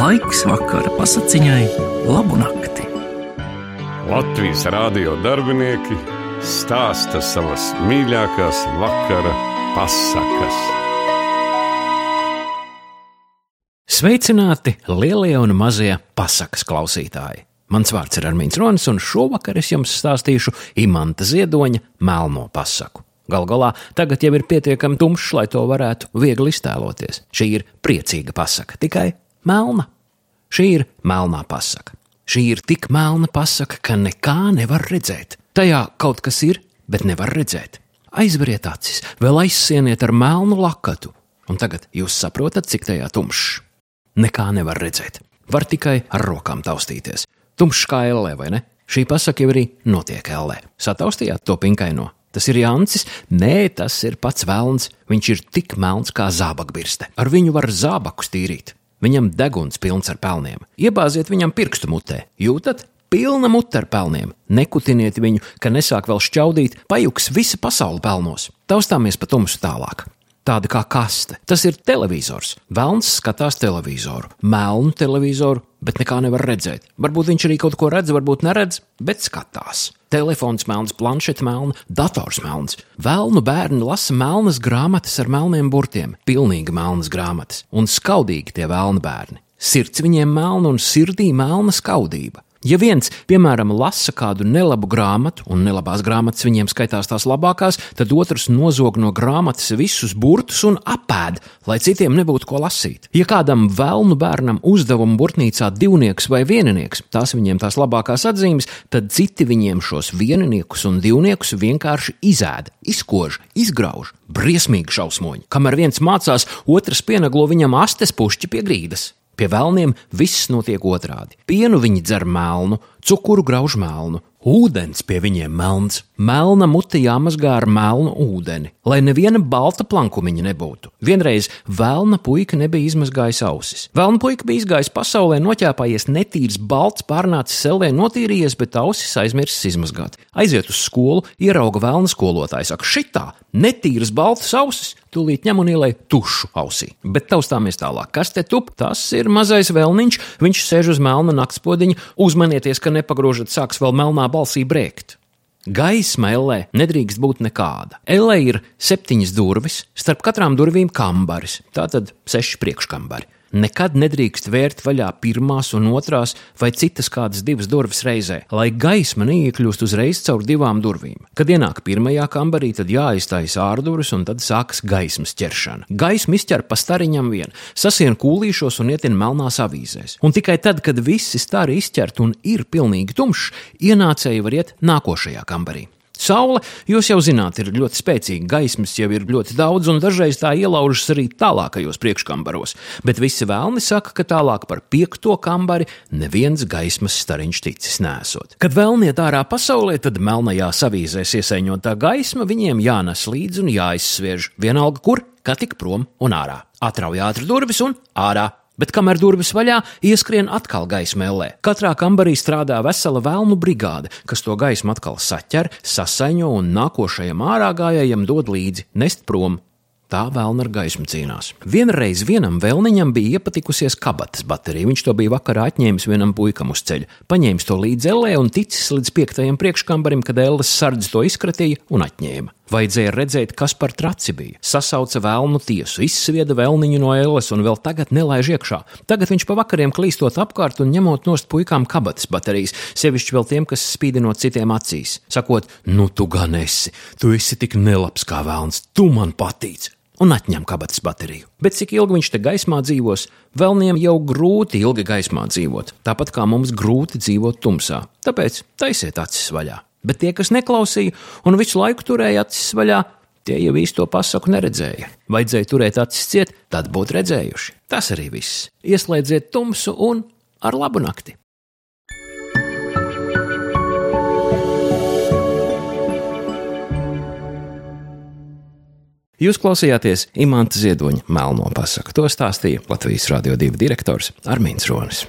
Laiks vakara pasakiņai, labu nakti. Latvijas rādio darbinieki stāsta savas mīļākās vakara pasakas. Sveicināti lielie un mazie pasakas klausītāji! Mans vārds ir Armīns Ronis, un šovakar es jums stāstīšu imanta ziedoņa melno pasaku. Galu galā tagad jau ir pietiekami tumšs, lai to varētu viegli iztēloties. Šī ir priecīga pasaka, tikai melna. Šī ir melnā pasaka. Šī ir tik melna pasaka, ka nekā nevar redzēt. Tajā kaut kas ir, bet nevar redzēt. Aizveriet acis, vēl aizsieniet ar melnu lakatu, un tagad jūs saprotat, cik tajā tumšs. Nekā nevar redzēt. Var tikai ar rokām taustīties. Tumšs kā ellē, vai ne? Šī pasaka jau arī notiek ellē. Sataustījāt to pinkaino. Tas ir Jānis. Nē, tas ir pats Vēlns. Viņš ir tik melns kā zābakbirste. Ar viņu var zābakus tīrīt. Viņam deguns pilns ar pelniem. Iebāziet viņam pirkstu mutē. Jūtat? Pilna mute ar pelniem. Nekutiniet viņu, ka nesāk vēl šķaudīt, pajuks visa pasaule pelnos. Taustāmies pa tumsu tālāk tāda kā kaste. Tas ir televizors. Velns skatās televizoru, melnu televizoru, bet nekā nevar redzēt. Varbūt viņš arī kaut ko redz, varbūt neredz, bet skatās. Telefons melns, planšets melns, dators melns. Vēlnu bērni lasa melnas grāmatas ar melniem burtiem, pilnīgi melnas grāmatas, un skaudīgi tie vēlnu bērni. Sirds viņiem melna un sirdī melna skaudība. Ja viens, piemēram, lasa kādu nelabu grāmatu, un nelabās grāmatas viņiem skaitās tās labākās, tad otrs nozog no grāmatas visus burtus un apēd, lai citiem nebūtu ko lasīt. Ja kādam vēlnu bērnam uzdevumu burtnīcā divnieks vai vieninieks, tās viņiem tās labākās atzīmes, tad citi viņiem šos vieniniekus un divniekus vienkārši izēda, izkož, izgrauž. Briesmīgi šausmoņi. Kamēr viens mācās, otrs pienaglo viņam astes pušķi pie grīdas. Pie vēlniem viss notiek otrādi. Pienu viņi dzer melnu, cukuru grauž melnu, ūdens pie viņiem melns, melna mute jāmazgā ar melnu ūdeni, lai neviena balta plankumiņa nebūtu. Vienreiz vēlna puika nebija izmazgājis ausis. Vēlna puika bija izgājis pasaulē, noķēpājies netīrs, balts, pārnācis sellē, notīrījies, bet ausis aizmirsis izmazgāt. Aiziet uz skolu, ierauga vēlna skolotāja, saka, šitā, netīras baltas ausis, tūlīt ņem un ielai tušu ausī. Bet taustāmies tālāk, kas te tup? Tas ir mazais vēlniņš, viņš sēž uz melna naktspodiņa, uzmanieties, ka nepagrožat sāks vēl melnā balsī brēkt. Gaisma ellē nedrīkst būt nekāda. Ellē ir septiņas durvis, starp katrām durvīm kambaris, tātad seši priekškambari. Nekad nedrīkst vērt vaļā pirmās un otrās vai citas kādas divas durvis reizē, lai gaisma neiekļūst uzreiz caur divām durvīm. Kad ienāk pirmajā kambarī, tad jāiztaisa ārdurvis un tad sākas gaismas ķeršana. Gaisma izķer pa stariņam vien, sasien kūlīšos un ietin melnās avīzēs. Un tikai tad, kad visi stari izķert un ir pilnīgi tumšs, ienācēji var iet nākošajā kambarī. Saule, jūs jau zināt, ir ļoti spēcīga, gaismas jau ir ļoti daudz, un dažreiz tā ielaužas arī tālākajos priekškambaros. Bet visi vēlni saka, ka tālāk par piekto kambari neviens gaismas stariņš ticis nesot. Kad vēlniet ārā pasaulē, tad melnajā savīzēs iesaiņotā gaisma viņiem jānes līdzi un jāizsviež vienalga kur, kā tik prom un ārā. Atrauj ātri durvis un ārā bet kamēr durvis vaļā, ieskrien atkal gaisma ellē. Katrā kambarī strādā vesela vēlnu brigāde, kas to gaismu atkal saķer, sasaiņo un nākošajam ārā gājējam dod līdzi, nest prom. Tā vēlna ar gaismu cīnās. Vienreiz vienam vēlniņam bija iepatikusies kabatas baterija. Viņš to bija vakarā atņēmis vienam puikam uz ceļa. Paņēmis to līdzi ellē un ticis līdz piektajam priekškambarim, kad elles sardze to izkratīja un atņēma. Vajadzēja redzēt, kas par traci bija. Sasauca vēlnu tiesu, izsvieda vēlniņu no elles un vēl tagad nelaiž iekšā. Tagad viņš pa vakariem klīstot apkārt un ņemot nost puikām kabatas baterijas, sevišķi vēl tiem, kas spīdinot citiem acīs. Sakot, nu tu gan esi, tu esi tik nelabs kā vēlns, tu man patīc! un atņem kabatas bateriju. Bet cik ilgi viņš te gaismā dzīvos, vēlniem jau grūti ilgi gaismā dzīvot, tāpat kā mums grūti dzīvot tumsā. Tāpēc taisiet acis vaļā. Bet tie, kas neklausīja un visu laiku turēja acis vaļā, tie jau īsto pasaku neredzēja. Vajadzēja turēt acis ciet, tad būtu redzējuši. Tas arī viss. Ieslēdziet tumsu un ar labu nakti! Jūs klausījāties Imants Ziedoņa melno pasaku. To stāstīja Latvijas Rādio 2 direktors Armīns Ronis.